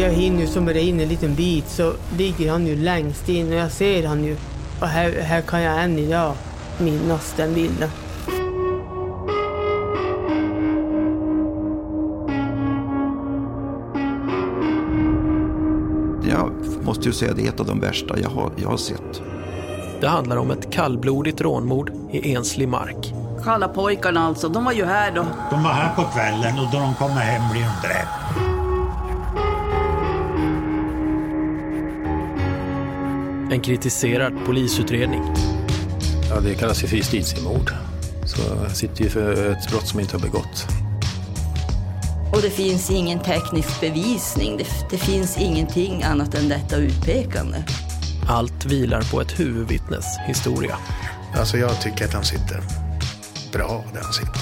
jag hinner ju zooma in en liten bit så ligger han ju längst in och jag ser han ju. Och här, här kan jag än idag minnas den bilden. Jag måste ju säga det är ett av de värsta jag har, jag har sett. Det handlar om ett kallblodigt rånmord i enslig mark. Kalla pojkarna alltså, de var ju här då. De var här på kvällen och då de kommer hem blir de dräpta. En kritiserad polisutredning. Ja, det kallas ju för justitiemord. Så jag sitter ju för ett brott som inte har begått. Och det finns ingen teknisk bevisning. Det, det finns ingenting annat än detta utpekande. Allt vilar på ett huvudvittnes historia. Alltså jag tycker att han sitter bra där han sitter.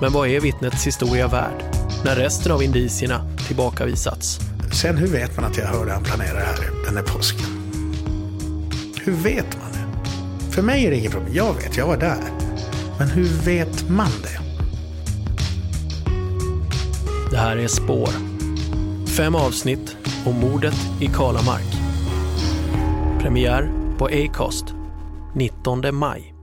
Men vad är vittnets historia värd när resten av indicierna tillbakavisats? Sen hur vet man att jag hörde han planera det här den här påsken? Hur vet man det? För mig är det inget problem. Jag vet, jag var där. Men hur vet man det? Det här är Spår. Fem avsnitt om mordet i Kalamark. Premiär på Acast 19 maj.